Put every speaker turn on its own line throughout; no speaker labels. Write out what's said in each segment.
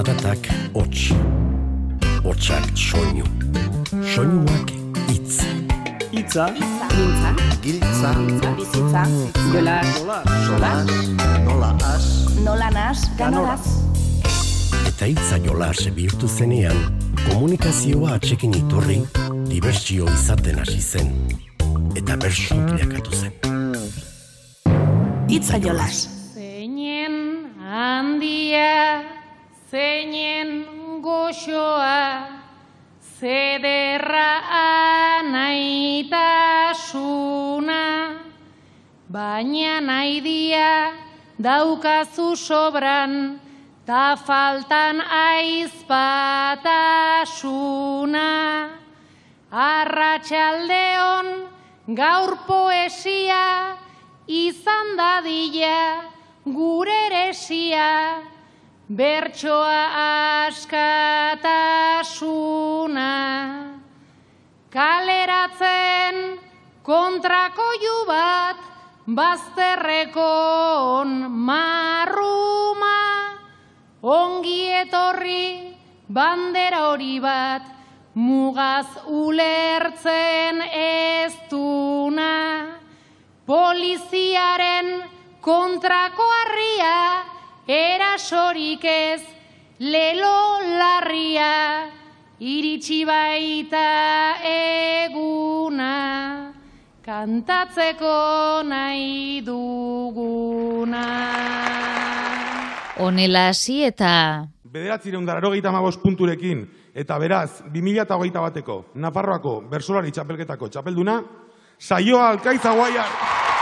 Zaratak hots, hotsak soinu, soinuak itz.
Itza,
Giltza,
Giltza,
bizitza, jola,
sola,
nola as,
nola nas, ganoraz.
Eta hitza jolas bihurtu zenean, komunikazioa atxekin iturri, dibertsio izaten hasi zen. Eta bersu bilakatu zen.
Itza jolas.
Goxoa, zederra anaitasuna, baina naidia daukazu sobran, ta faltan aizpatasuna. Arratxaldeon gaur poesia, izan dadila gure eresia, bertsoa askatasuna. Kaleratzen kontrako bat, bazterrekon marruma, ongi etorri bandera hori bat, mugaz ulertzen ez duna. Poliziaren kontrako harria, erasorik ez lelo larria, iritsi baita eguna, kantatzeko nahi duguna.
Honela hasi eta
Bederatzireun dararogeita punturekin, eta beraz, 2008 bateko, Nafarroako bersolari txapelketako txapelduna, saioa alkaiza guaiar!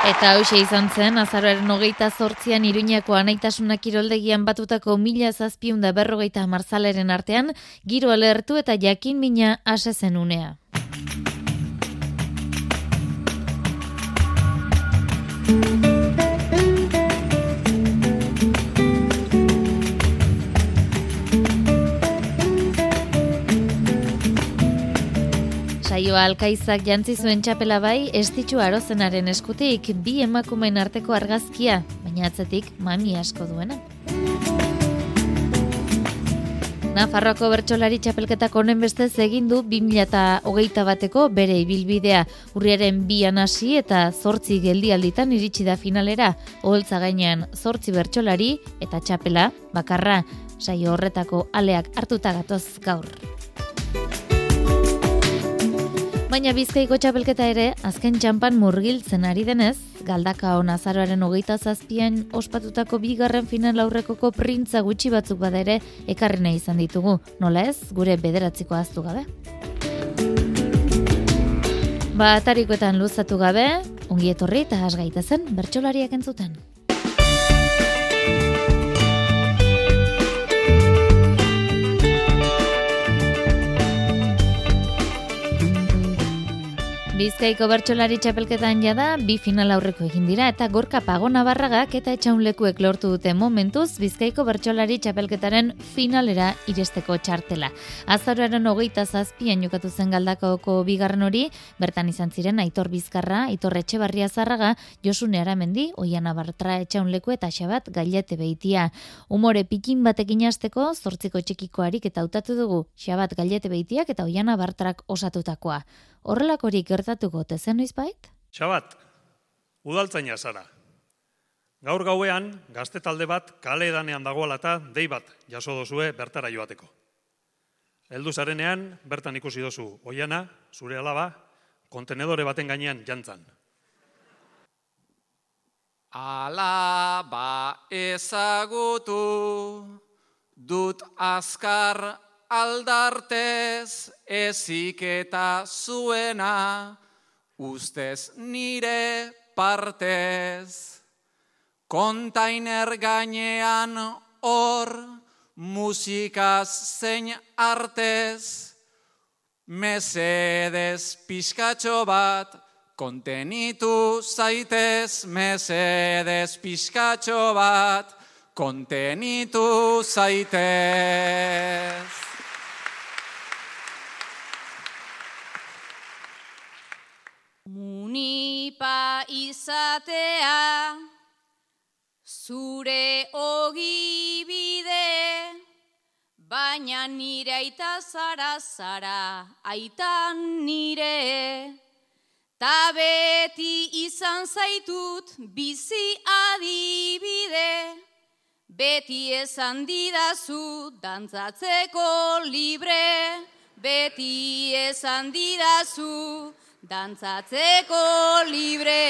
Eta hoxe izan zen, azaroaren hogeita zortzian iruñako anaitasunak kiroldegian batutako mila zazpiunda berrogeita marzaleren artean, giro alertu eta jakin mina ase zen unea. Saioa alkaizak jantzi zuen txapela bai, estitxu arozenaren eskutik, bi emakumeen arteko argazkia, baina atzetik mami asko duena. Nafarroako bertsolari txapelketak honen bestez egin du 2008 bateko bere ibilbidea urriaren bian hasi eta zortzi geldialditan iritsi da finalera, oholtza gainean zortzi bertsolari eta txapela bakarra saio horretako aleak hartuta gatoz gaur. Baina bizkaiko txapelketa ere, azken txampan murgiltzen ari denez, galdaka hon azaroaren hogeita zazpian ospatutako bigarren final aurrekoko printza gutxi batzuk bada ere ekarri nahi izan ditugu. Nola ez, gure bederatziko aztu gabe. Ba, atarikoetan luzatu gabe, ongi etorri eta hasgaita zen bertsolariak entzuten. Bizkaiko bertsolari txapelketan jada, bi final aurreko egin dira eta gorka pago nabarragak eta etxaunlekuek lortu dute momentuz Bizkaiko bertsolari txapelketaren finalera iresteko txartela. Azaroaren hogeita zazpian jokatu zen galdakoko bigarren hori, bertan izan ziren Aitor Bizkarra, Aitor Etxebarria Zarraga, Josune Aramendi, Oiana Bartra etxaunleku eta Xabat Gailete Beitia. Umore pikin batekin hasteko zortziko txikikoarik eta hautatu dugu Xabat Gailete Beitiak eta Oiana Bartrak osatutakoa. Horrelakorik gertatuko tezen noizbait?
Txabat, udaltzaina zara. Gaur gauean, gazte talde bat kale edanean dagoela eta dei bat jaso dozue bertara joateko. Heldu zarenean, bertan ikusi dozu oiana, zure alaba, kontenedore baten gainean jantzan.
Alaba ezagutu dut azkar aldartez eziketa zuena ustez nire partez. Kontainer gainean hor musikaz zein artez, mesedez pixkatxo bat, kontenitu zaitez, mesedez pixkatxo bat, kontenitu zaitez.
Munipa izatea, zure ogibide, baina nire aita zara zara, aitan nire. Ta beti izan zaitut bizi adibide, beti esan didazu dantzatzeko libre, beti esan didazu dantzatzeko libre.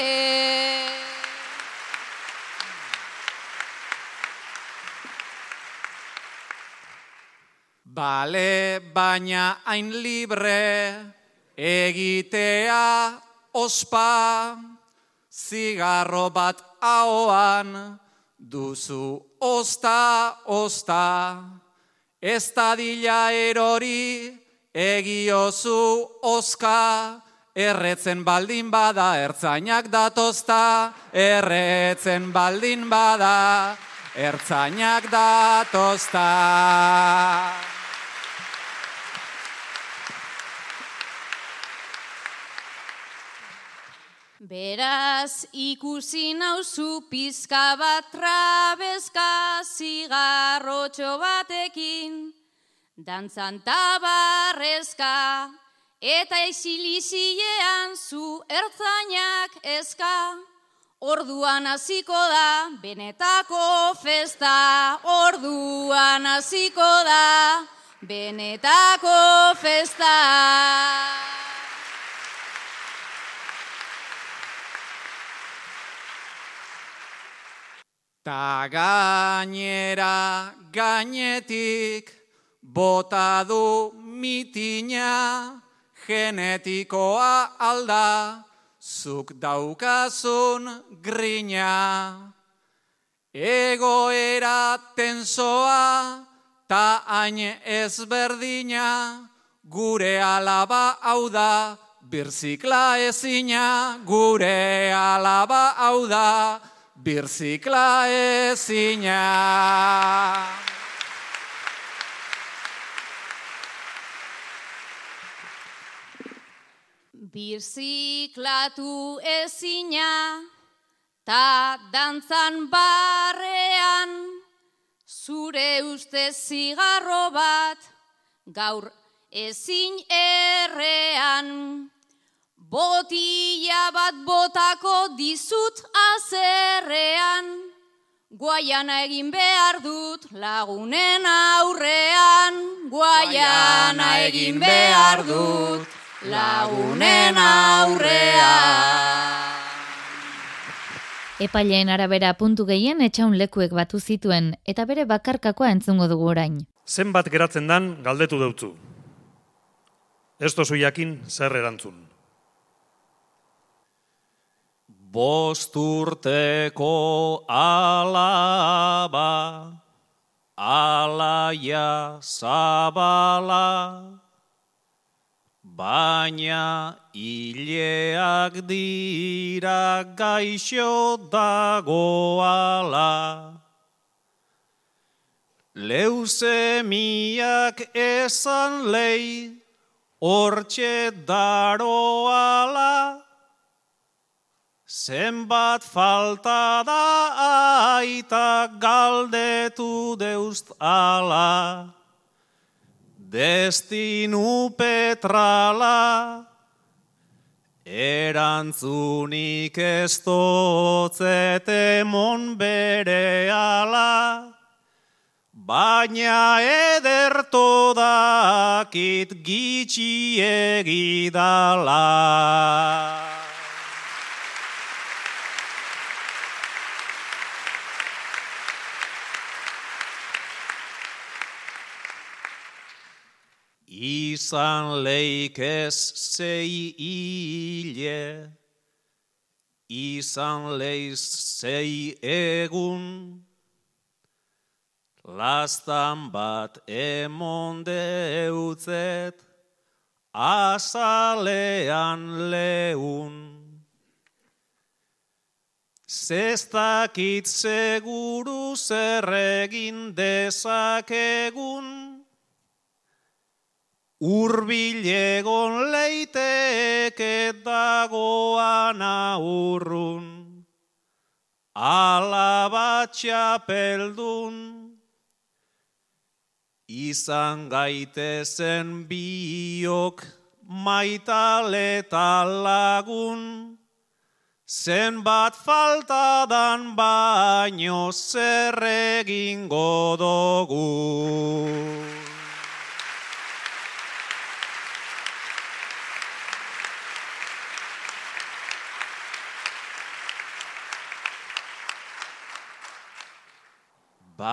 Bale baina hain libre egitea ospa, zigarro bat ahoan duzu osta osta, ez dadila erori egiozu oska, erretzen baldin bada ertzainak datozta, erretzen baldin bada ertzainak datozta.
Beraz ikusi nauzu pizka bat trabezka zigarrotxo batekin, dantzan tabarrezka, eta isiliziean zu ertzainak eska. Orduan hasiko da benetako festa, orduan hasiko da benetako festa.
Ta gainera gainetik bota du mitina genetikoa alda zuk daukazun grina. Egoera tensoa ta hain ezberdina gure alaba hau da birzikla ezina gure alaba hau da birzikla ezina.
Birziklatu ezina, ta dantzan barrean, zure uste zigarro bat, gaur ezin errean. Botila bat botako dizut azerrean, guaiana egin behar dut lagunen aurrean, guaiana egin behar dut lagunen aurrean.
Epaileen arabera puntu gehien etxaun lekuek batu zituen eta bere bakarkakoa entzungo dugu orain.
Zenbat geratzen dan galdetu deutzu. Ez tozu jakin zer erantzun.
Bosturteko alaba, alaia zabala, baina hileak dira gaixo dagoala. Leuzemiak esan lei, hortxe daroala, Zenbat falta da aita galdetu deuzt ala, destinu petrala, erantzunik ez dotzete mon bere ala, baina ederto dakit gitxi egidala. Izan leikez zei hile, izan leiz zei egun, lastan bat emon deutzet, azalean leun. Zestakit seguru zer egin dezakegun, Urbil egon leiteke dagoan aurrun, alabatxa peldun, izan gaitezen biok maitaleta lagun, zenbat faltadan baino zer egingo dugu.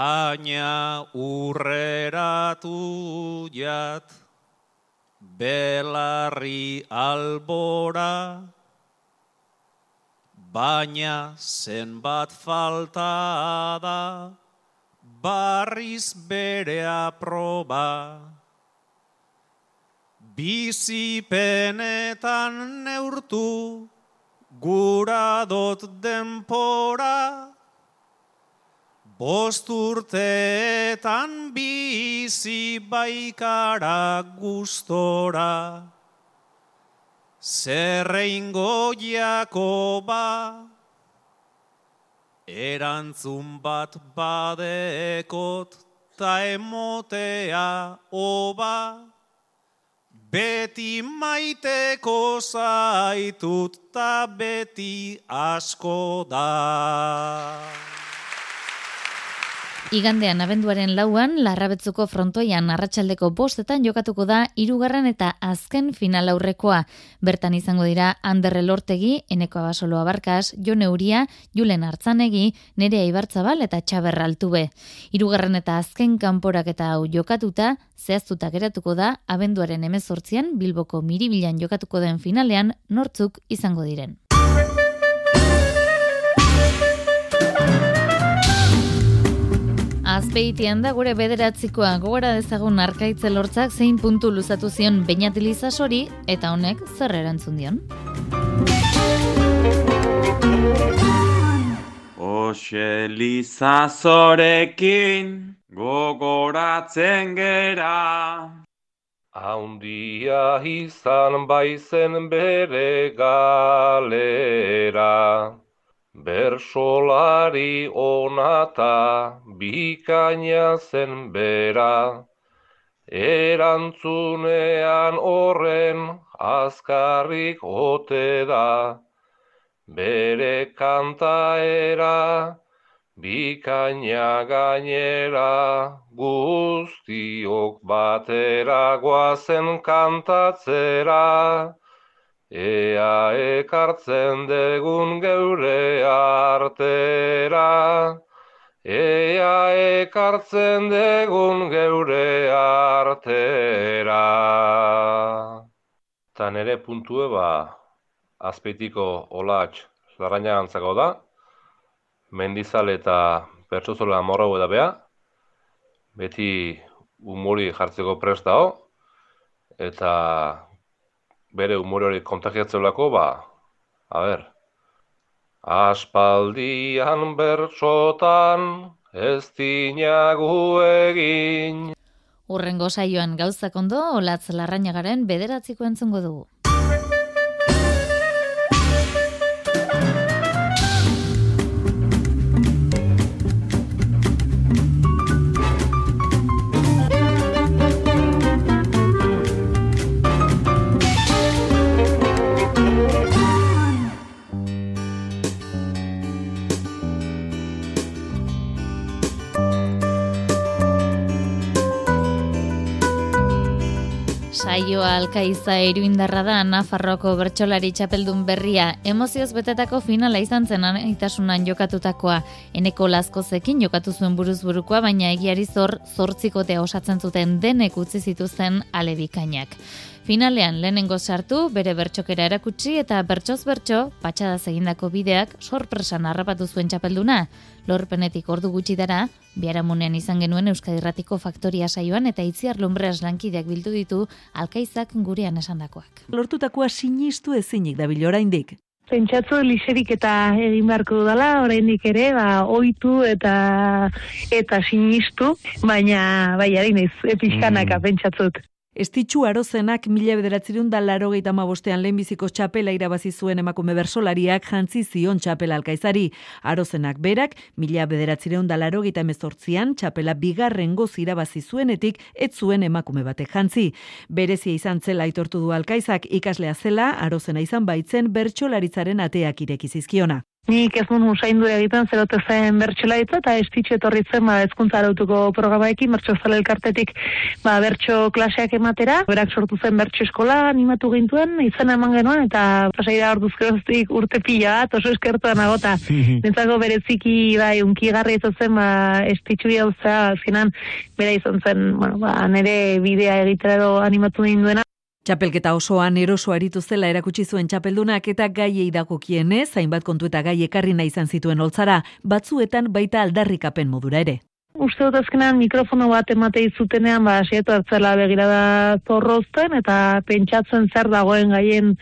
Baina urreratu jat, belarri albora, baina zenbat falta da, barriz bere aproba. Bizipenetan neurtu, gura dot denpora, Bost urteetan bizi baikara gustora, zerreingo Jakoba, erantzun bat badekot ta emotea oba, beti maiteko zaitut ta beti asko da.
Igandean abenduaren lauan, larrabetzuko frontoian arratsaldeko bostetan jokatuko da irugarren eta azken final aurrekoa. Bertan izango dira Anderre Lortegi, Eneko Abasolo Abarkas, Jone Uria, Julen Artzanegi, Nerea Ibartzabal eta Txaberra Altube. Irugarren eta azken kanporak eta hau jokatuta, zehaztuta geratuko da abenduaren emezortzian Bilboko miribilan jokatuko den finalean nortzuk izango diren. Azpeitian da gure bederatzikoa gogora dezagun arkaitze lortzak zein puntu luzatu zion bainatiliza sori eta honek zer erantzun dion.
Oxe lizazorekin gogoratzen gera. Haundia izan baizen bere galera. Bersolari onata bikaina zen bera, erantzunean horren azkarrik ote da, bere kantaera bikaina gainera guztiok batera guazen kantatzera. Ea ekartzen degun geure artera, Ea ekartzen degun geure artera. Ta nere puntue ba, azpeitiko olatx zarraina gantzako da, mendizale eta pertsozola morrau eda bea, beti umori jartzeko prest dao, eta bere umore hori kontagiatzeulako, ba, a ber, aspaldian bertsotan ez dinagu egin.
Urrengo saioan gauzak ondo, olatz larrainagaren bederatziko entzungo dugu. Alkaiza iruindarra da Nafarroko bertsolari txapeldun berria. Emozioz betetako finala izan zen itasunan jokatutakoa. Eneko laskozekin jokatu zuen buruz burukoa, baina egiari zor zortzikotea osatzen zuten denek utzi zituzten alebikainak. Finalean lehenengo sartu, bere bertxokera erakutsi eta bertsoz bertso, patxada egindako bideak sorpresan harrapatu zuen txapelduna. Lorpenetik ordu gutxi dara, biharamunean izan genuen Euskadirratiko faktoria saioan eta itziar lombreas lankideak bildu ditu alkaizak gurean esandakoak.
Lortutakoa sinistu ezinik da oraindik.
Pentsatzu liserik eta egin beharko dudala, oraindik ere, ba, oitu eta eta sinistu, baina bai harinez, epizkanaka mm. pentsatzut.
Estitxu arozenak mila bederatzerun da laro bostean lehenbiziko txapela irabazi zuen emakume bersolariak jantzi zion txapela alkaizari. Arozenak berak, mila bederatzireun da laro mezortzian, txapela bigarren goz irabazi zuenetik, ez zuen emakume batek jantzi. Berezia izan zela aitortu du alkaizak ikaslea zela, arozena izan baitzen bertsolaritzaren ateak irekizizkiona.
Nik ez nun usaindu egiten zerote zen bertxela eta estitxe etorri zen ba, ezkuntza arautuko programaekin, bertxo zela elkartetik ba, bertxo klaseak ematera. Berak sortu zen bertxo eskola animatu gintuen, izena eman genuen, eta pasaira orduzkeroztik urte pila bat, oso eskertuan agota. Nintzako bereziki bai, unkigarri ez zen ba, estitxu diauza, zinan bera izan zen, bueno, ba, nere bidea egitera animatu duena.
Txapelketa osoan eroso aritu zela erakutsi zuen txapeldunak eta gaiei dagokienez, zainbat kontu eta gai ekarri nahi izan zituen oltzara, batzuetan baita aldarrikapen modura ere.
Uste dut azkenean mikrofono bat emate izutenean, ba, sietu hartzela begirada zorrozten, eta pentsatzen zer dagoen gaien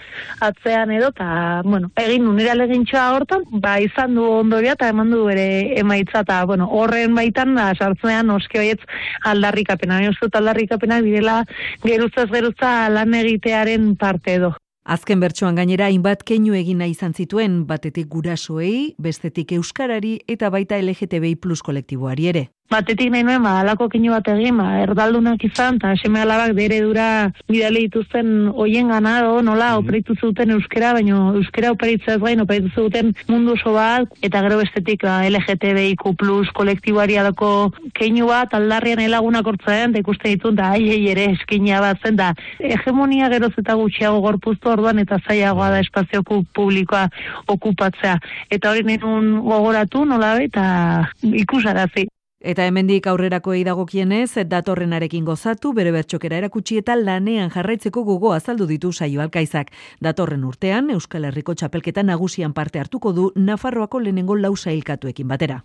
atzean edo, eta, bueno, egin nunera legintxoa hortan, ba, izan du ondoria, eta eman du ere emaitza, eta, bueno, horren baitan, da, sartzean, oski hoietz aldarrikapena. Uste dut aldarrikapena, direla, geruzaz geruza lan egitearen parte edo.
Azken bertsoan gainera hainbat keinu egin nahi izan zituen, batetik gurasoei, bestetik euskarari eta baita LGTBI plus kolektiboari ere
batetik nahi nuen, ba, alako kinu bat egin, ba, erdaldunak izan, eta seme alabak bere dura bidale dituzten oien gana, do, nola, mm operitu zuten euskera, baina euskera operitzea ez gain, operitu zuten mundu oso bat, eta gero bestetik ba, LGTBIQ plus kolektiboari alako keinu bat, aldarrian elagunak ortzaen, eta ikusten ditun, da, ai, ere eskina bat zen, da, hegemonia geroz eta gutxiago gorpuztu orduan, eta zaiagoa da espazio publikoa okupatzea. Eta hori nire gogoratu, nola, eta ikusarazi.
Eta hemendik aurrerako eidagokienez, datorrenarekin gozatu, bere bertxokera erakutsi eta lanean jarraitzeko gogo azaldu ditu saio alkaizak. Datorren urtean, Euskal Herriko txapelketa nagusian parte hartuko du Nafarroako lehenengo lausa hilkatuekin batera.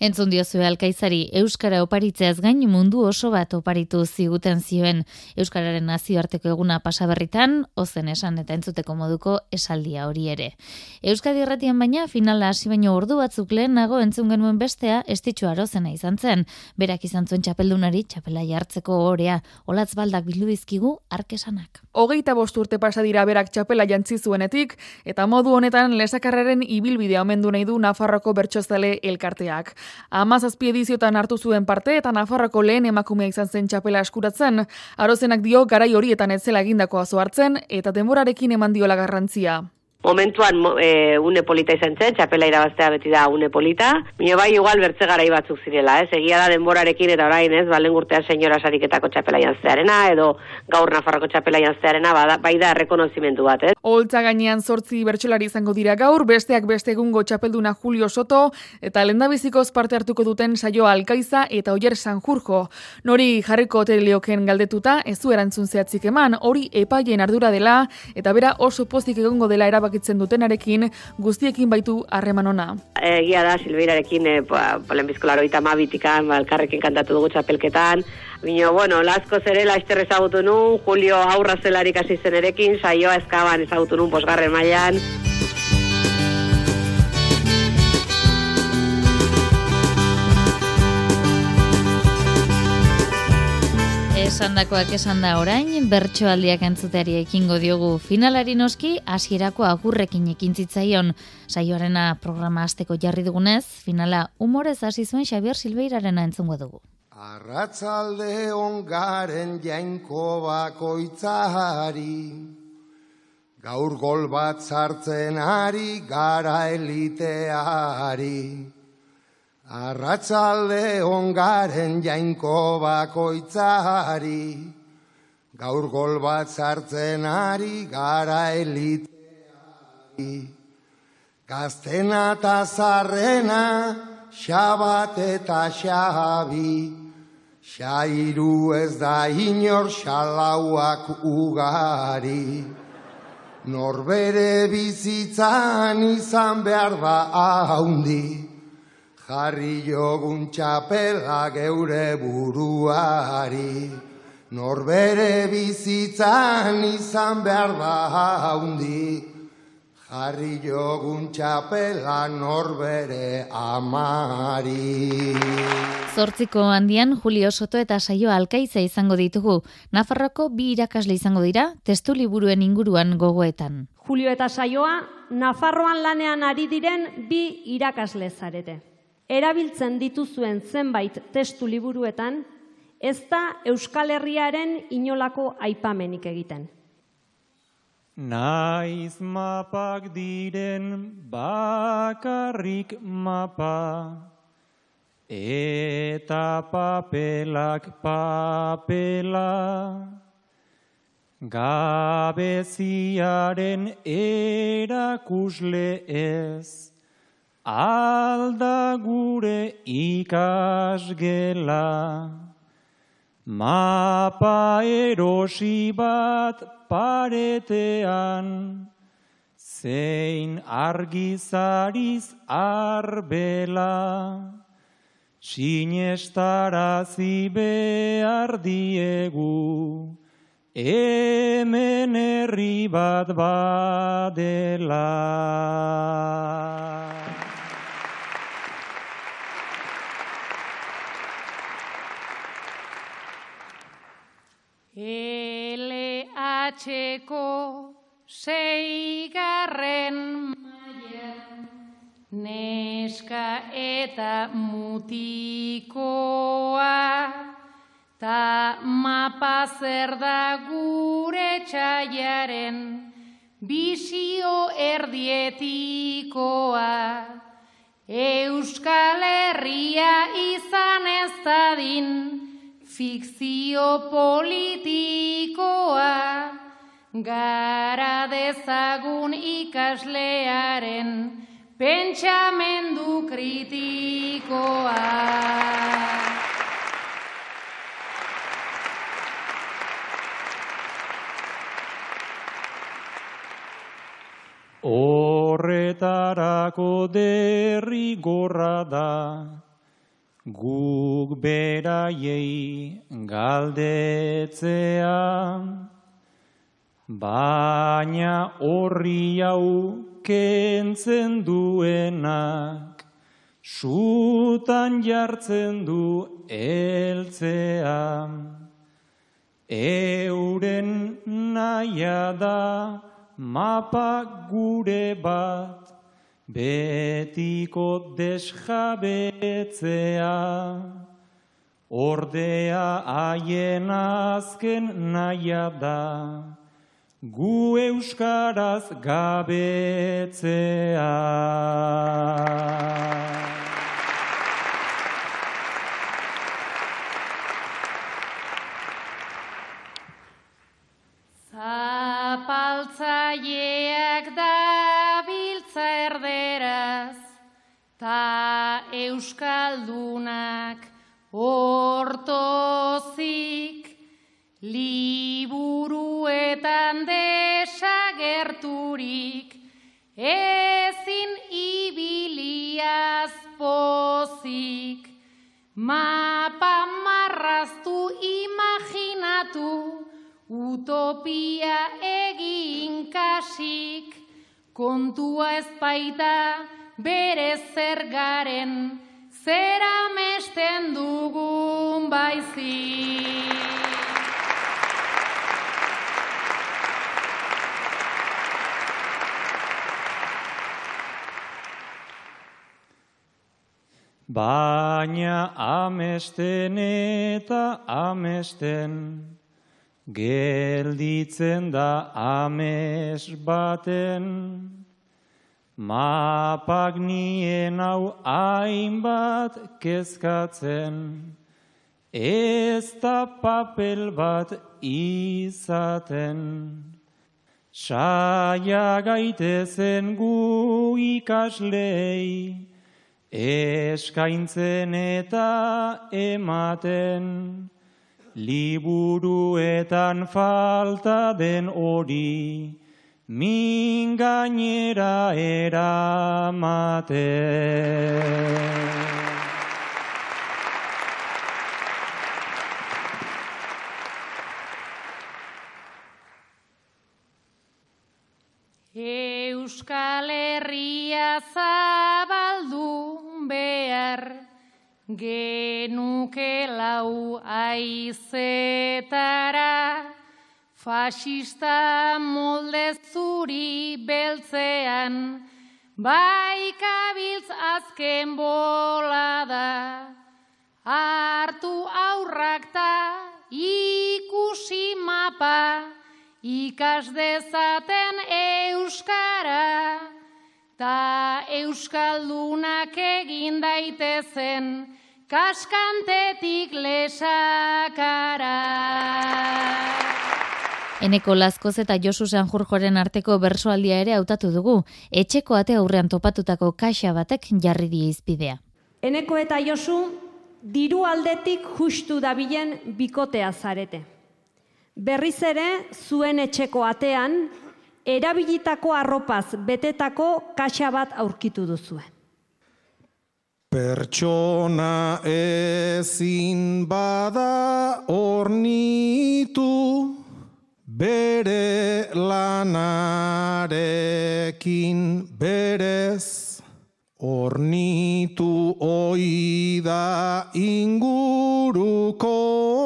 Entzun diozue alkaizari Euskara oparitzeaz gain mundu oso bat oparitu ziguten zioen Euskararen nazioarteko eguna pasaberritan, ozen esan eta entzuteko moduko esaldia hori ere. Euskadi erratian baina finala hasi baino ordu batzuk lehen nago entzun genuen bestea estitxu arozena izan zen. Berak izan zuen txapeldunari txapela jartzeko orea, olatz baldak bildu dizkigu arkesanak.
Hogeita bost urte pasa dira berak txapela jantzi zuenetik, eta modu honetan lesakarraren ibilbidea omendu nahi du Nafarroko bertxozale elkarteak. Amazazpi ediziotan hartu zuen parte eta Nafarroko lehen emakumea izan zen txapela askuratzen. Arozenak dio garai horietan ez zela egindako azo hartzen eta denborarekin eman diola garrantzia.
Momentuan e, une polita izan zen, txapela irabaztea beti da une polita. Mio bai, igual bertze garai batzuk zirela, ez? Egia da denborarekin eta orain, ez? Balen gurtea senyora sariketako txapela jantzearena, edo gaur nafarrako txapela jantzearena, bada, bai da rekonozimentu bat, ez?
Oltza gainean sortzi bertsolari izango dira gaur, besteak beste egungo txapelduna Julio Soto, eta lendabizikoz parte hartuko duten saio Alkaiza eta Oier Sanjurjo. Nori jarriko hotelioken galdetuta, ez du erantzun zehatzik eman, hori epaien ardura dela, eta bera oso pozik egongo dela erabak erabakitzen dutenarekin guztiekin baitu harreman ona.
Egia da Silvirarekin eh ba lehenbizko 32 ba elkarrekin kantatu dugu txapelketan. Bino, bueno, lasko zere laster ezagutu nun, Julio aurra zelarik hasi zenerekin, saioa eskaban ezagutu nun posgarren mailan.
Esandakoak esan da orain, bertsoaldiak entzuteari ekingo diogu finalari noski, hasierako agurrekin ekin zitzaion saioarena programa azteko jarri dugunez, finala humorez hasi zuen Xavier Silveirarena entzungo dugu.
Arratzalde ongaren jainko bakoitzari, gaur gol bat sartzen ari gara eliteari. Arratzalde ongaren jainko bakoitzari, gaur gol bat sartzen ari gara eliteari. Gaztena eta zarrena, xabat eta xabi, xairu ez da inor xalauak ugari. Norbere bizitzan izan behar da haundi, jarri jogun txapela geure buruari, norbere bizitzan izan behar da haundi, Jarri jogun txapela norbere amari.
Zortziko handian Julio Soto eta Saio Alkaiza izango ditugu. Nafarroko bi irakasle izango dira, testu liburuen inguruan gogoetan.
Julio eta Saioa, Nafarroan lanean ari diren bi irakasle zarete. Erabiltzen dituzuen zenbait testu liburuetan, ez da Euskal Herriaren inolako aipamenik egiten.
Naiz mapak diren bakarrik mapa, eta papelak papela, gabeziaren erakusle ez, alda gure ikasgela. Mapa erosi bat paretean, zein argizariz arbela, sinestarazi behar diegu, hemen herri bat badela.
LH-ko seigarren mailan neska eta mutikoa ta mapa zer da gure txaiaren bisio erdietikoa. Euskal Herria izan ez dadin fikzio politikoa gara dezagun ikaslearen pentsamendu kritikoa.
Horretarako derrigorra da, guk beraiei galdetzea, baina horri hau kentzen duenak, sutan jartzen du eltzea. Euren naia da mapa gure bat, betiko desjabetzea, ordea haien azken naia da, gu euskaraz gabetzea.
Zapaltzaileak da biltza erderaz, ta euskaldunak hortozik, liburuetan ezin ibiliaz pozik, mapa marraztu imaginatu, Utopia egin kasik, kontua ez baita bere zer zera mesten dugun baizik.
Baina amesten eta amesten, gelditzen da ames baten, mapak nien hau hainbat kezkatzen, ez da papel bat izaten. Saia gaitezen gu ikaslei, eskaintzen eta ematen, liburuetan falta den hori, min gainera eramate.
Euskal genuke lau aizetara, fasista molde zuri beltzean, bai kabiltz azken bolada, hartu aurrak ta ikusi mapa, ikas dezaten euskara, ta euskaldunak egin daitezen, kaskantetik lesakara.
Eneko Lazkoz eta Josu Sanjurjoren arteko bersoaldia ere hautatu dugu, etxeko ate aurrean topatutako kaxa batek jarri die izpidea.
Eneko eta Josu diru aldetik justu dabilen bikotea zarete. Berriz ere zuen etxeko atean erabilitako arropaz betetako kaxa bat aurkitu duzuen.
Pertsona ezin bada ornitu bere lanarekin berez ornitu oida ingurukoen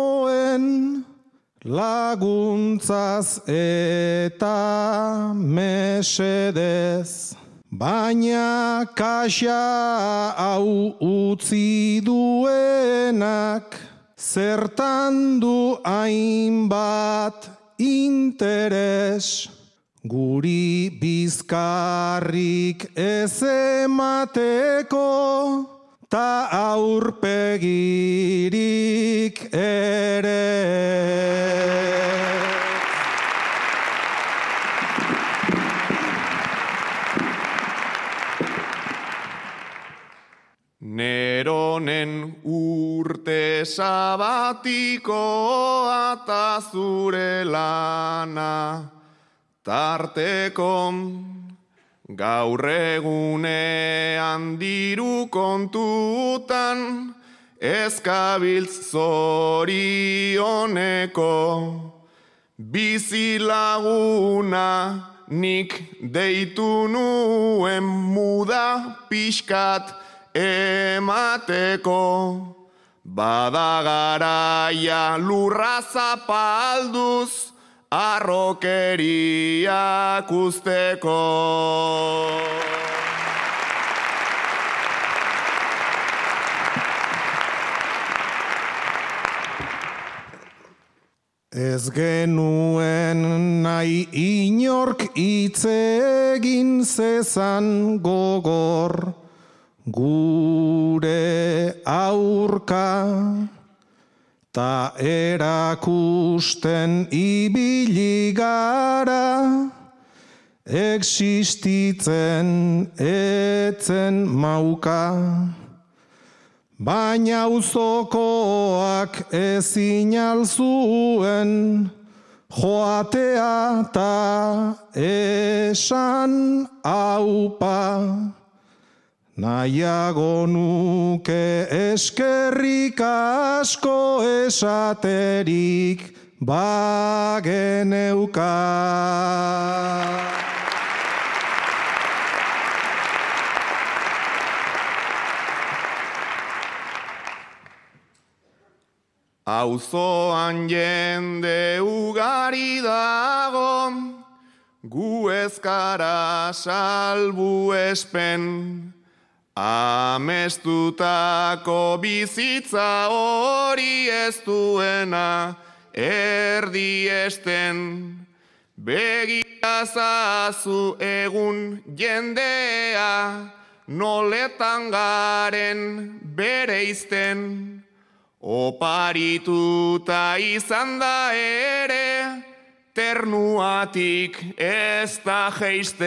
laguntzaz eta mesedez. Baina kaxa hau utzi duenak, zertan du hainbat interes, guri bizkarrik ez emateko, ta aurpegirik ere.
Neronen urte sabatikoa eta zure lana tarteko gaur egunean diru kontutan ezkabiltz zorioneko. Bizilaguna nik deitu nuen muda pixkat emateko. Bada garaia lurra zapalduz arrokeriak usteko.
Ez genuen nahi inork itzegin zezan gogor, gure aurka ta erakusten ibili gara. Existitzen etzen mauka baina uzokoak ezin alzuen joatea ta esan aupa Nahiago nuke eskerrik asko esaterik bageneuka.
Auzoan jende ugari dago, gu ezkara salbu espen, Amestutako bizitza hori ez duena erdi esten. Begiazazu egun jendea noletan garen bere izten. Oparituta izan da ere ternuatik ez da geisten.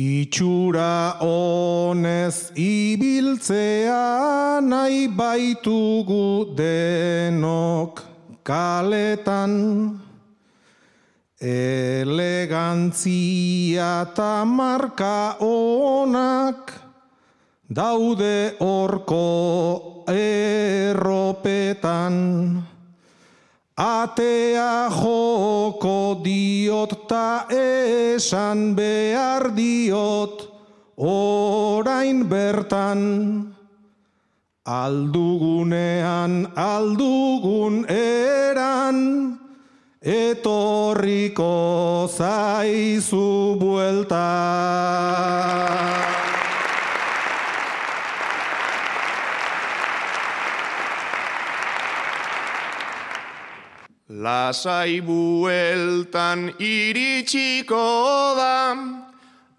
Itxura honez ibiltzea nahi baitugu denok kaletan. Elegantzia eta marka onak daude orko erropetan. Atea jo diot ta esan behar diot orain bertan aldugunean aldugun eran etorriko zaizu buelta.
Lasai bueltan iritsiko da,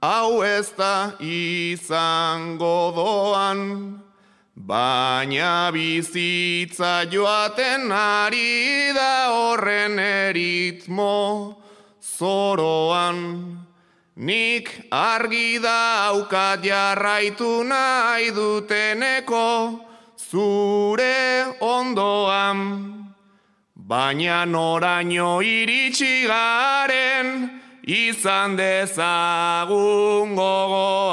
hau ez da izango doan, baina bizitza joaten ari da horren eritmo zoroan. Nik argi daukat jarraitu nahi duteneko zure ondoan. Baina noraino iritsi garen izan dezagun gogoan.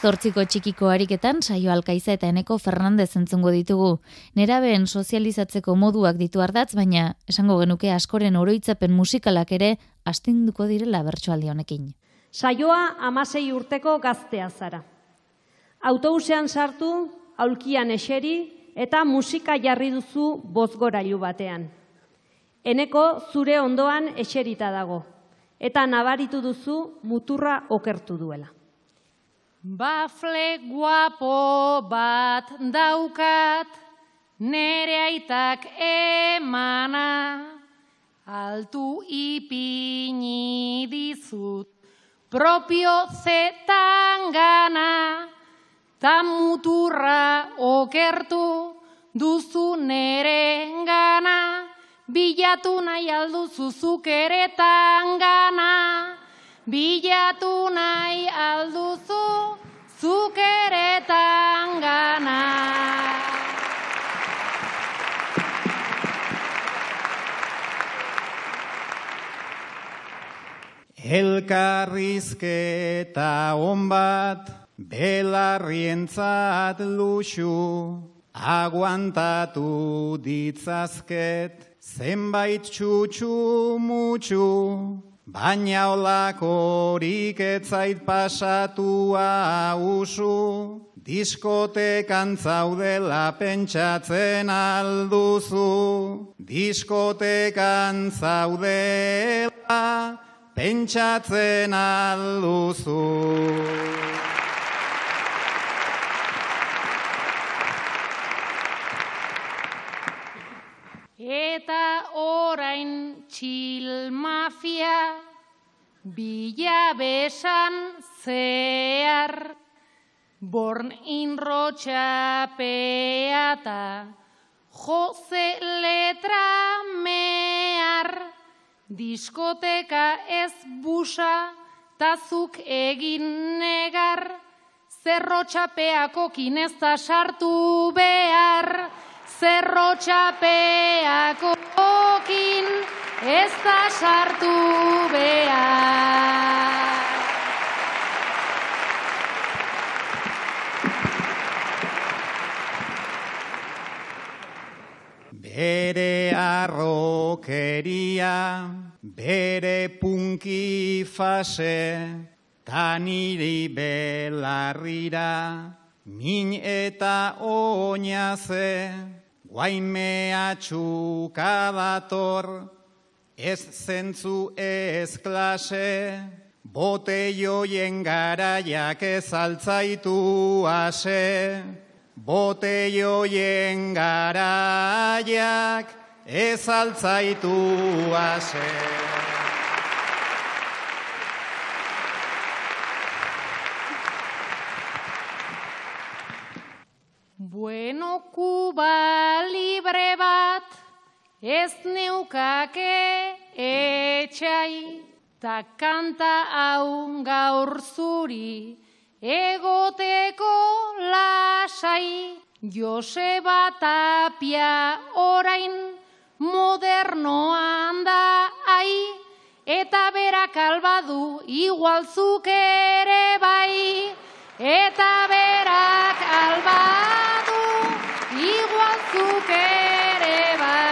Zortziko txikiko ariketan saio alkaiza eta eneko Fernandez entzungo ditugu. Nerabeen sozializatzeko moduak ditu ardatz, baina esango genuke askoren oroitzapen musikalak ere astinduko direla bertsoaldi honekin.
Saioa amasei urteko gaztea zara. Autobusean sartu, aulkian eseri eta musika jarri duzu bozgorailu batean. Eneko zure ondoan eserita dago eta nabaritu duzu muturra okertu duela.
Bafle guapo bat daukat nere aitak emana altu ipini dizut propio zetan gana ta muturra okertu duzu nere gana, bilatu nahi alduzu zukeretan gana, bilatu nahi alduzu zukeretan gana.
Elkarrizketa on bat Belarrientzat luxu, aguantatu ditzazket, zenbait txutxu mutxu, baina olakorik etzait pasatua usu, diskotekan zaudela pentsatzen alduzu, diskotekan zaudela pentsatzen alduzu.
Eta orain txil mafia bila besan zehar. Born inrotxa peata jose letra mehar diskoteka ez busa tazuk egin negar. Zerrotxapeako kinezta sartu behar zerro txapeako okin ez da sartu behar.
Bere arrokeria, bere punki fase, taniri belarrira, min eta oinaze, Guaimea txuka dator, ez zentzu ez klase, bote garaiak ez altzaitu ase, bote joien garaiak ez altzaitu ase.
Bueno, kuba libre bat, ez neukake etxai, ta kanta hau gaur zuri, egoteko lasai, Joseba Tapia orain modernoan da ai, eta berak albadu igualzuk ere bai, eta berak albadu igual zuk ere bai.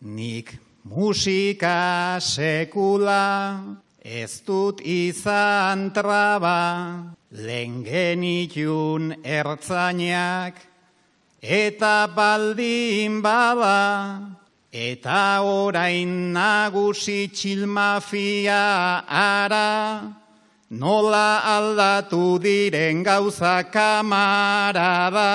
Nik musika sekula ez dut izan traba, lehen genitun ertzainak, eta baldin baba, eta orain nagusi txilmafia ara, nola aldatu diren gauza kamarada,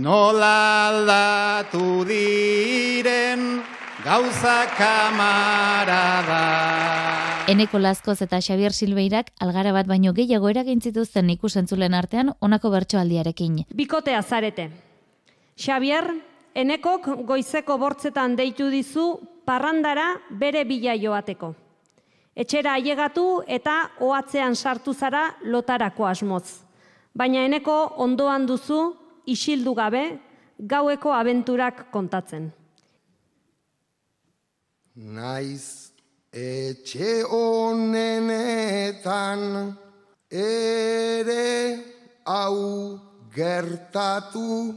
nola aldatu diren gauza kamarada.
Eneko Lazkoz eta Xavier Silbeirak algara bat baino gehiago eragintzituzten ikusentzulen artean honako bertsoaldiarekin.
Bikotea zarete. Xavier, enekok goizeko bortzetan deitu dizu parrandara bere bila joateko. Etxera ailegatu eta ohatzean sartu zara lotarako asmoz. Baina eneko ondoan duzu isildu gabe gaueko abenturak kontatzen.
Naiz etxe honenetan ere hau gertatu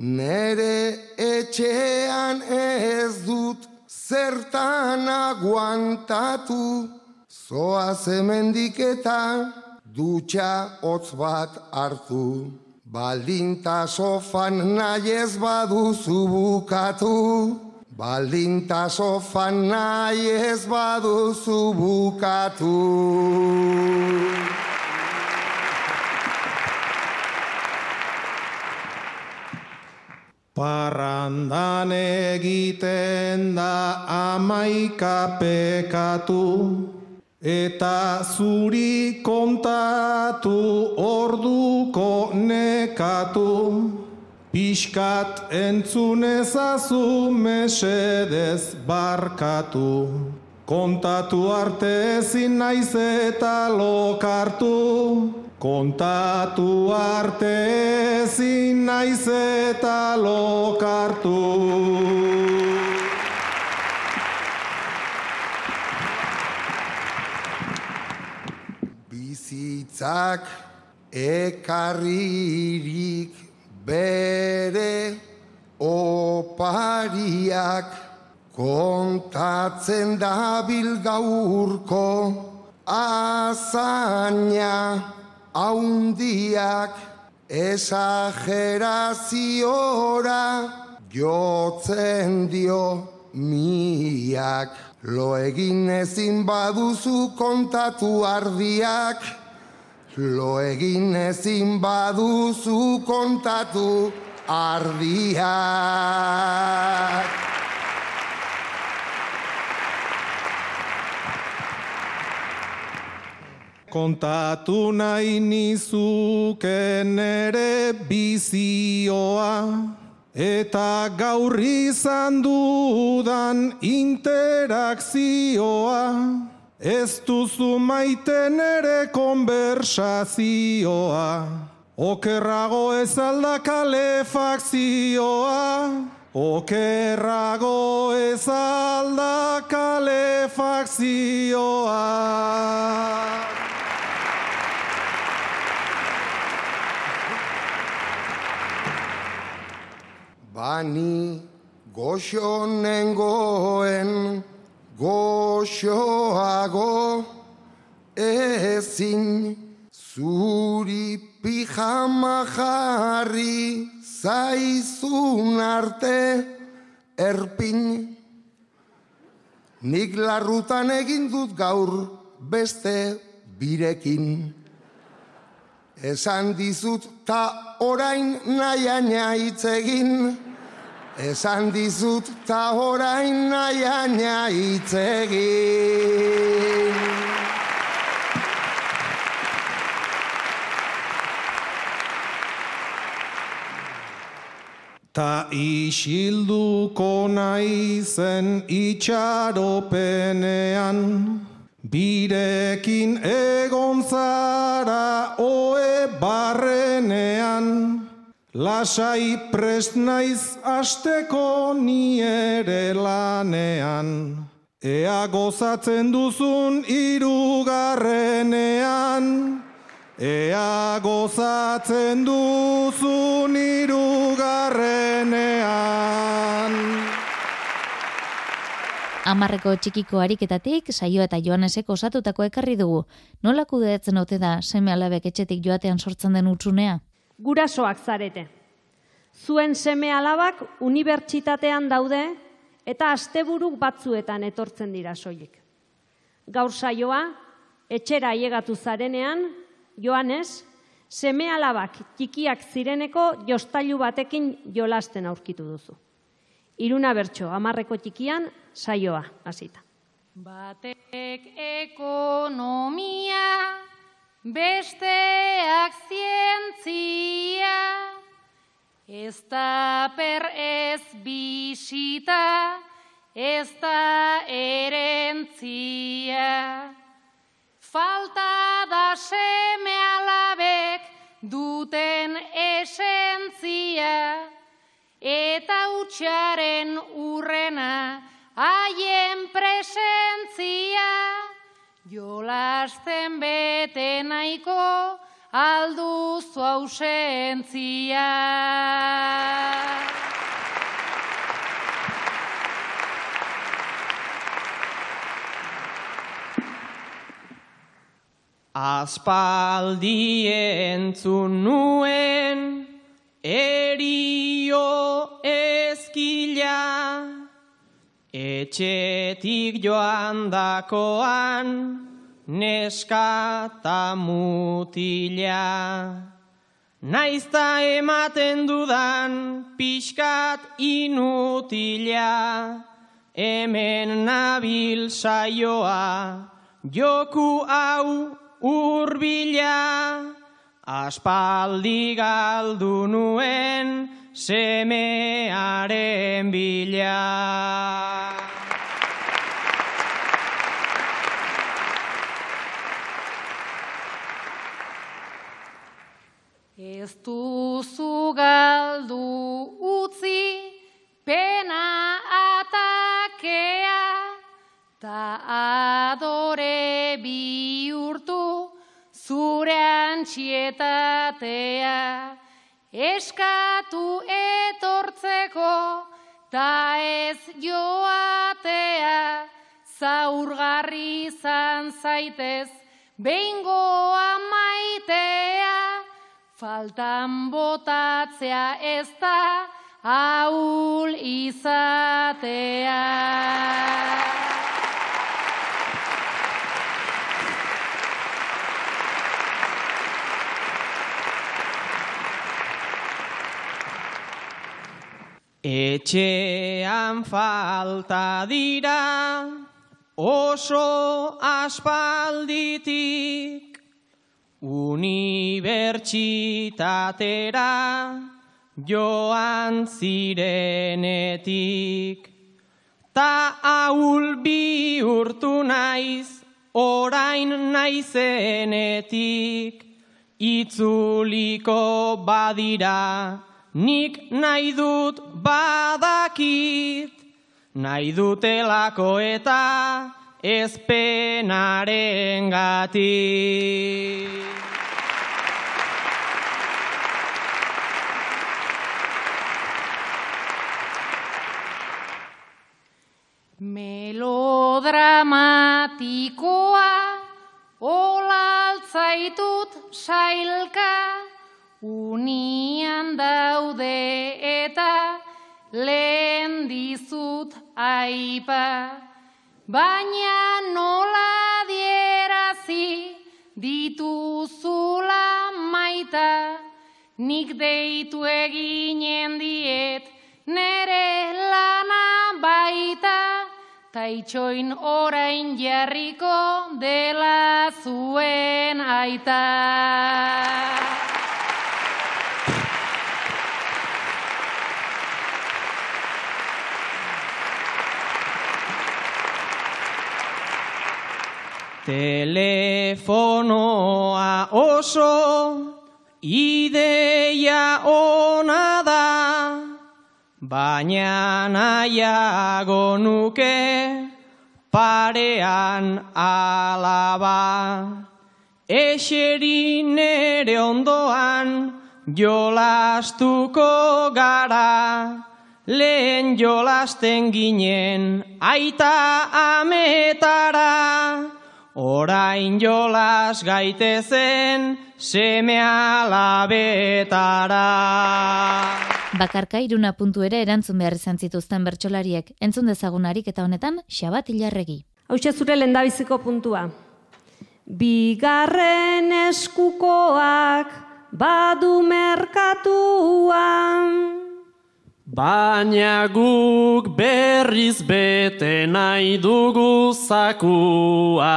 nere etxean ez dut zertan aguantatu. Zoa zemendik eta dutxa hotz bat hartu. Baldinta sofan nahi ez baduzu bukatu. Baldinta sofan nahi ez baduzu bukatu.
Parrandan egiten da amaika pekatu, eta zuri kontatu orduko nekatu. Piskat entzun ezazu mesedez barkatu, kontatu arte ezin naiz eta lokartu, kontatu arte ezin naiz eta lokartu.
Bizitzak ekarririk bere opariak kontatzen dabil gaurko azaina haundiak esageraziora jotzen dio miak lo egin ezin baduzu kontatu ardiak Lo egin ezin baduzu kontatu ardiak.
Kontatu nahi nizuken ere bizioa, eta gaur izan dudan interakzioa. Ez duzu maiten ere konversazioa, okerrago ez alda kalefakzioa, okerrago ez alda kalefakzioa.
Bani goxo nengoen, goxoago ezin zuri pijama jarri zaizun arte erpin. Nik larrutan egin dut gaur beste birekin. Esan dizut ta orain nahiaina hitz egin Esan dizut ta orain nahiaina itzegin.
Ta isilduko naizen itxaropenean, birekin egon zara oe barrenean, Lasai prest naiz asteko ni ere lanean, ea gozatzen duzun irugarrenean, ea gozatzen duzun irugarrenean.
Amarreko txikiko ariketatik, saio eta joanesek osatutako ekarri dugu. Nola kudeatzen ote da seme alabek etxetik joatean sortzen den utxunea?
Gurasoak zarete. Zuen seme alabak unibertsitatean daude eta asteburuk batzuetan etortzen dira soilik. Gaur saioa, etxera aiegatu zarenean, Joanes, seme alabak txikiak zireneko jostailu batekin jolasten aurkitu duzu. Iruna bertso, amarreko txikian, saioa, hasita.
Batek ekonomia, besteak zientzia, ez da per ez bisita, ez da erentzia. Falta da seme alabek duten esentzia eta utxaren urrena haien presentzia jolasten bete nahiko alduzu ausentzia.
Aspaldi entzun nuen erio ezkila Etxetik joan dakoan neskata mutila. Naizta ematen dudan pixkat inutila. Hemen nabil saioa joku hau urbila, aspaldi galdu nuen semearen bila.
Ez duzu galdu utzi pena atakea, ta adore bihurtu zure antxietatea, eskatu etortzeko, ta ez joatea, zaurgarri izan zaitez, behingoa maitea, faltan botatzea ez da, haul izatea.
Etxean falta dira oso aspalditik unibertsitatera joan zirenetik. Ta ahul bihurtu naiz orain naizenetik itzuliko badira nik nahi dut badakit, nahi dutelako eta ezpenaren gati.
Melodramatikoa, olaltzaitut sailka, Unian daude aipa, baina nola dierazi dituzula maita, nik deitu eginen diet nere lana baita, taitxoin orain jarriko dela zuen aita.
Telefonoa oso ideia ona da, baina nahiago nuke parean alaba. Eseri nere ondoan jolastuko gara, lehen jolasten ginen aita ametara, orain jolas gaitezen seme alabetara.
Bakarka iruna puntu ere erantzun behar izan zituzten bertsolariek. Entzun dezagunarik eta honetan, xabat hilarregi.
Hau zure lendabiziko puntua. Bigarren eskukoak badu merkatuan.
Baina guk berriz bete nahi dugu zakua.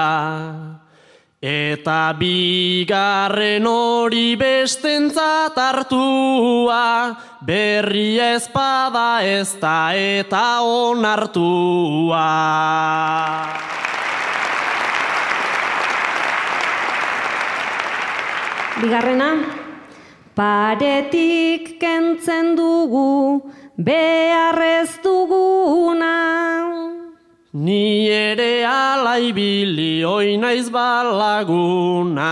Eta bigarren hori bestentzat hartua, berri ezpada ez da eta onartua.
Bigarrena, paretik kentzen dugu, beharrez duguna.
Ni ere alaibili oi naiz balaguna.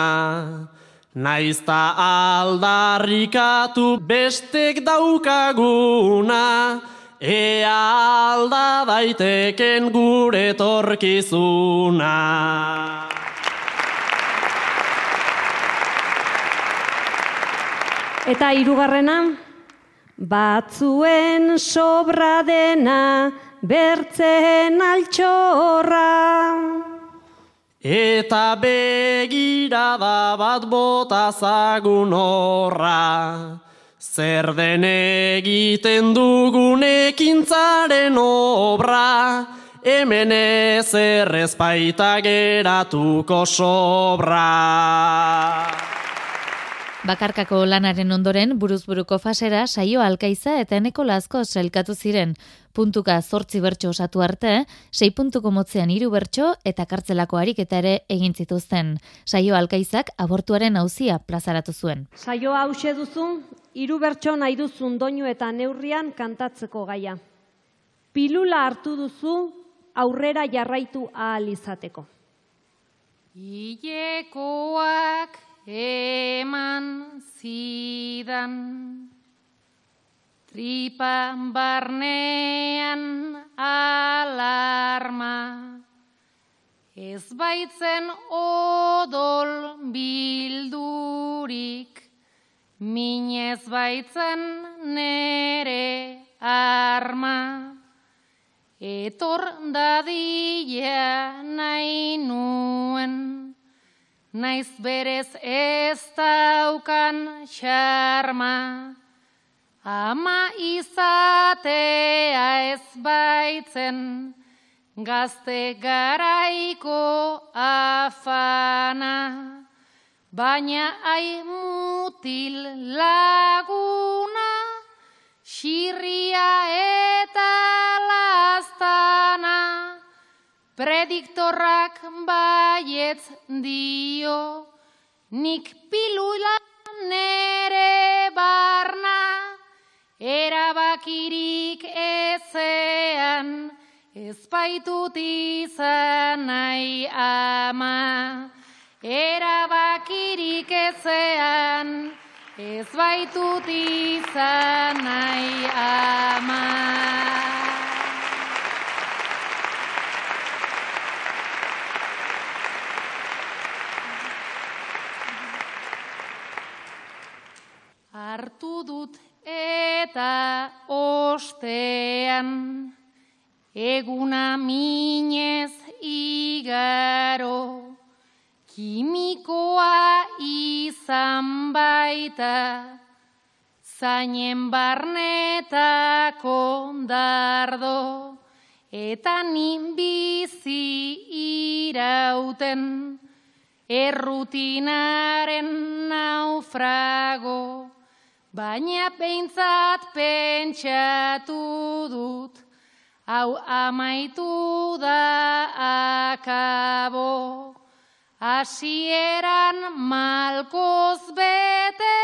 Naizta aldarrikatu bestek daukaguna. Ea alda daiteken gure torkizuna.
Eta hirugarrena, Batzuen sobra dena bertzen altxorra.
Eta begirada bat bota zagun horra. Zer den egiten dugunekin zaren obra. Hemen ez errezpaita geratuko sobra.
Bakarkako lanaren ondoren buruzburuko fasera saio alkaiza eta eneko lazko zelkatu ziren. Puntuka zortzi bertso osatu arte, sei puntuko motzean hiru bertso eta kartzelako ariketa ere egin zituzten. Saio alkaizak abortuaren hauzia plazaratu zuen.
Saio hause duzu, hiru bertso nahi duzun doinu eta neurrian kantatzeko gaia. Pilula hartu duzu aurrera jarraitu ahal izateko.
Ilekoak eman zidan tripan barnean alarma. Ez baitzen odol bildurik minez baitzen nere arma. Etor dadila nahi nuen naiz berez ez daukan xarma, ama izatea ez baitzen, gazte garaiko afana, baina ai mutil laguna, xirria eta lastana, Prediktorrak baietz dio, nik pilula nere barna, erabakirik ezean, ezpaitut izan nahi ama. Erabakirik ezean, ezbaitut izan nahi ama. Hartu dut eta ostean. Eguna minez igaro kimikoa izan baita zainen barnetako dardo eta nin bizi irauten errutinaren naufrago Baina peintzat pentsatu dut, hau amaitu da akabo. Asieran malkoz bete,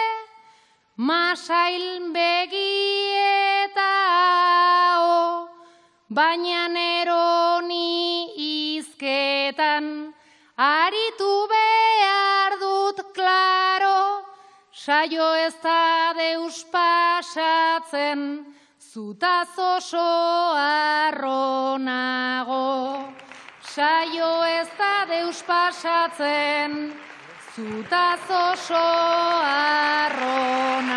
masail begieta o, baina neroni izketan, aritu behar dut klaro, saio ez da deus pasatzen, zutaz oso arronago, saio ez da deus pasatzen, zutaz oso arronago.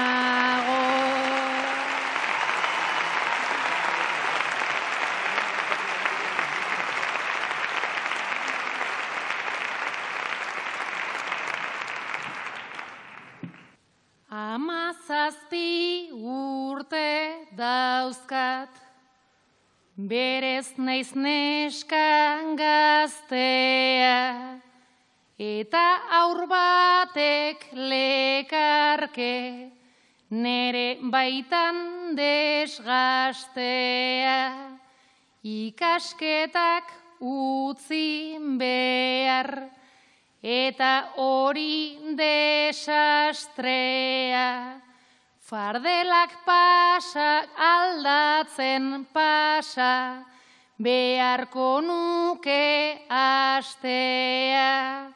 Amazazpi urte dauzkat, berez naiz neskan gaztea, eta aur batek lekarke, nere baitan desgastea, ikasketak utzi behar, eta hori desastrea. Fardelak pasa aldatzen pasa, beharko nuke astea.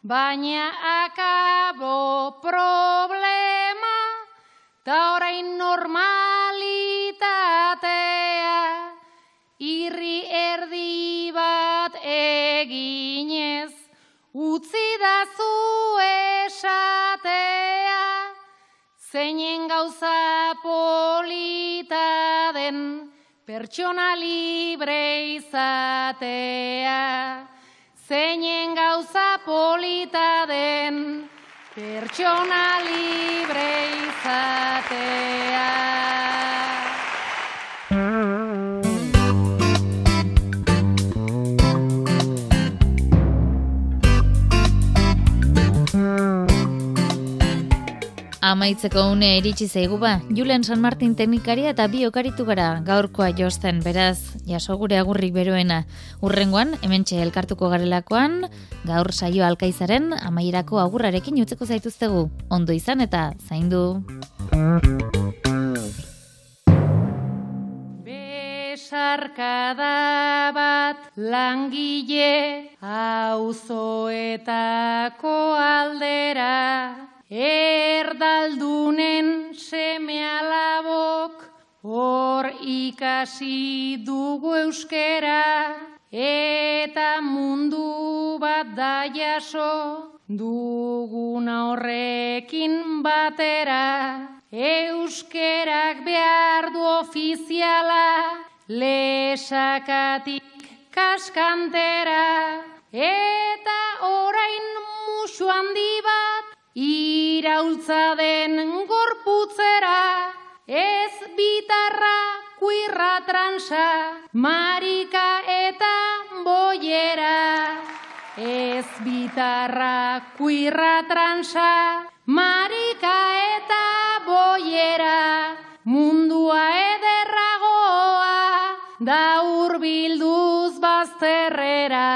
Baina akabo problema, ta orain normalitatea. Irri erdi bat eginez, utzi da zu esatea, zeinen gauza polita den, pertsona libre izatea. Zeinen gauza polita den, pertsona libre izatea.
Amaitzeko une iritsi zaigu ba, Julen San Martin teknikaria eta bi okaritu gara gaurkoa josten, beraz, jaso gure agurrik beroena. Urrengoan, hementxe elkartuko garelakoan, gaur saio alkaizaren amaierako agurrarekin utzeko zaituztegu. Ondo izan eta zaindu.
Besarkada bat langile auzoetako aldera Erdaldunen seme alabok hor ikasi dugu euskera eta mundu bat da jaso duguna horrekin batera. Euskerak behar du ofiziala lesakatik kaskantera. Eta orain musu handi bat Iraultza den gorputzera, ez bitarra kuirra transa, marika eta boiera. Ez bitarra kuirra transa, marika eta boiera, mundua ederragoa, da urbilduz bazterrera.